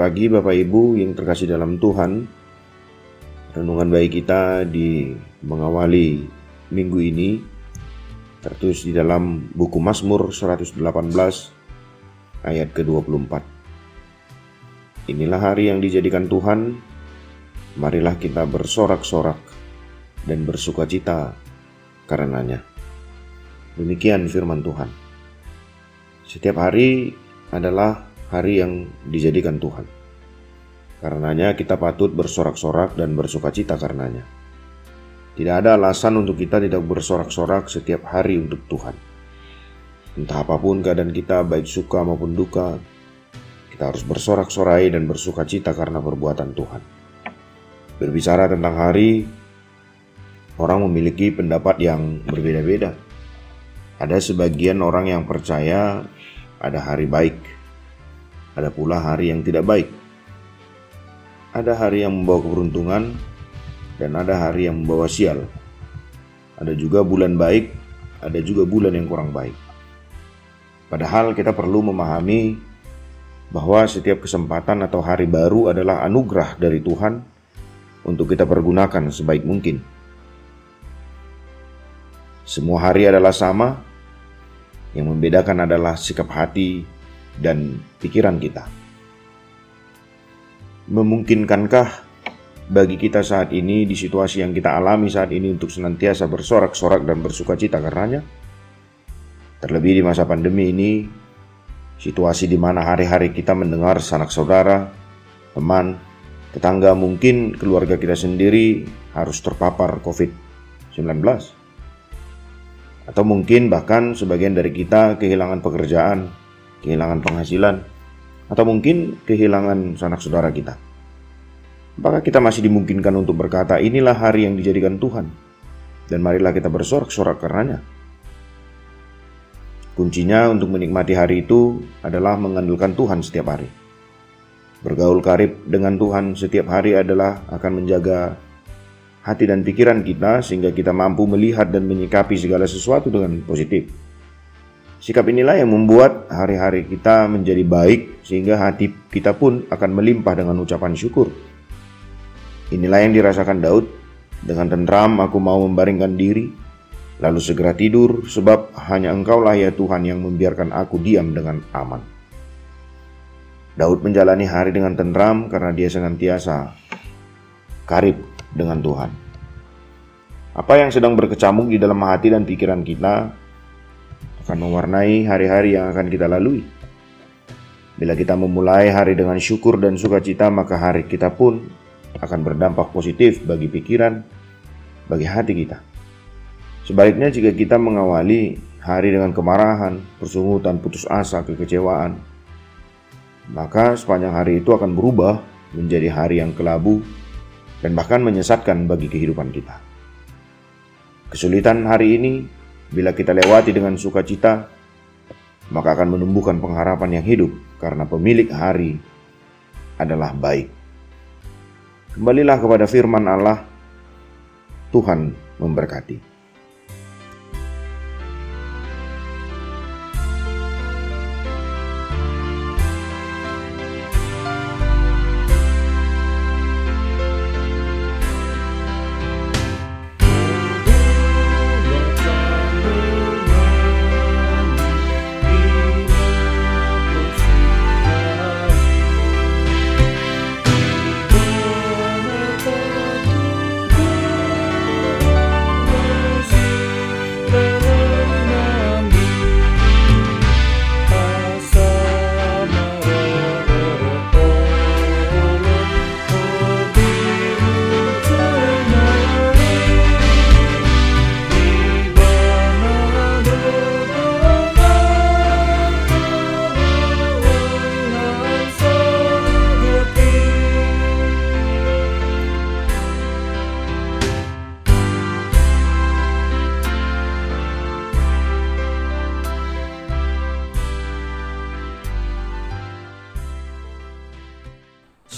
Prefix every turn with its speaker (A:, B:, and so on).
A: pagi Bapak Ibu yang terkasih dalam Tuhan. Renungan baik kita di mengawali minggu ini tertulis di dalam buku Mazmur 118 ayat ke-24. Inilah hari yang dijadikan Tuhan, marilah kita bersorak-sorak dan bersuka cita karenanya. Demikian firman Tuhan. Setiap hari adalah hari yang dijadikan Tuhan. Karenanya kita patut bersorak-sorak dan bersuka cita karenanya. Tidak ada alasan untuk kita tidak bersorak-sorak setiap hari untuk Tuhan. Entah apa pun keadaan kita, baik suka maupun duka, kita harus bersorak-sorai dan bersuka cita karena perbuatan Tuhan. Berbicara tentang hari, orang memiliki pendapat yang berbeda-beda. Ada sebagian orang yang percaya ada hari baik, ada pula hari yang tidak baik. Ada hari yang membawa keberuntungan dan ada hari yang membawa sial. Ada juga bulan baik, ada juga bulan yang kurang baik. Padahal kita perlu memahami bahwa setiap kesempatan atau hari baru adalah anugerah dari Tuhan untuk kita pergunakan sebaik mungkin. Semua hari adalah sama, yang membedakan adalah sikap hati dan pikiran kita. Memungkinkankah bagi kita saat ini di situasi yang kita alami saat ini untuk senantiasa bersorak-sorak dan bersuka cita karenanya? Terlebih di masa pandemi ini, situasi di mana hari-hari kita mendengar sanak saudara, teman, tetangga mungkin keluarga kita sendiri harus terpapar COVID-19. Atau mungkin bahkan sebagian dari kita kehilangan pekerjaan kehilangan penghasilan, atau mungkin kehilangan sanak saudara kita. Apakah kita masih dimungkinkan untuk berkata, inilah hari yang dijadikan Tuhan, dan marilah kita bersorak-sorak karenanya. Kuncinya untuk menikmati hari itu adalah mengandalkan Tuhan setiap hari. Bergaul karib dengan Tuhan setiap hari adalah akan menjaga hati dan pikiran kita sehingga kita mampu melihat dan menyikapi segala sesuatu dengan positif. Sikap inilah yang membuat hari-hari kita menjadi baik sehingga hati kita pun akan melimpah dengan ucapan syukur. Inilah yang dirasakan Daud. Dengan tentram aku mau membaringkan diri, lalu segera tidur sebab hanya engkaulah ya Tuhan yang membiarkan aku diam dengan aman. Daud menjalani hari dengan tentram karena dia senantiasa karib dengan Tuhan. Apa yang sedang berkecamuk di dalam hati dan pikiran kita akan mewarnai hari-hari yang akan kita lalui. Bila kita memulai hari dengan syukur dan sukacita, maka hari kita pun akan berdampak positif bagi pikiran, bagi hati kita. Sebaliknya, jika kita mengawali hari dengan kemarahan, persungutan, putus asa, kekecewaan, maka sepanjang hari itu akan berubah menjadi hari yang kelabu dan bahkan menyesatkan bagi kehidupan kita. Kesulitan hari ini Bila kita lewati dengan sukacita, maka akan menumbuhkan pengharapan yang hidup karena pemilik hari adalah baik. Kembalilah kepada firman Allah, Tuhan memberkati.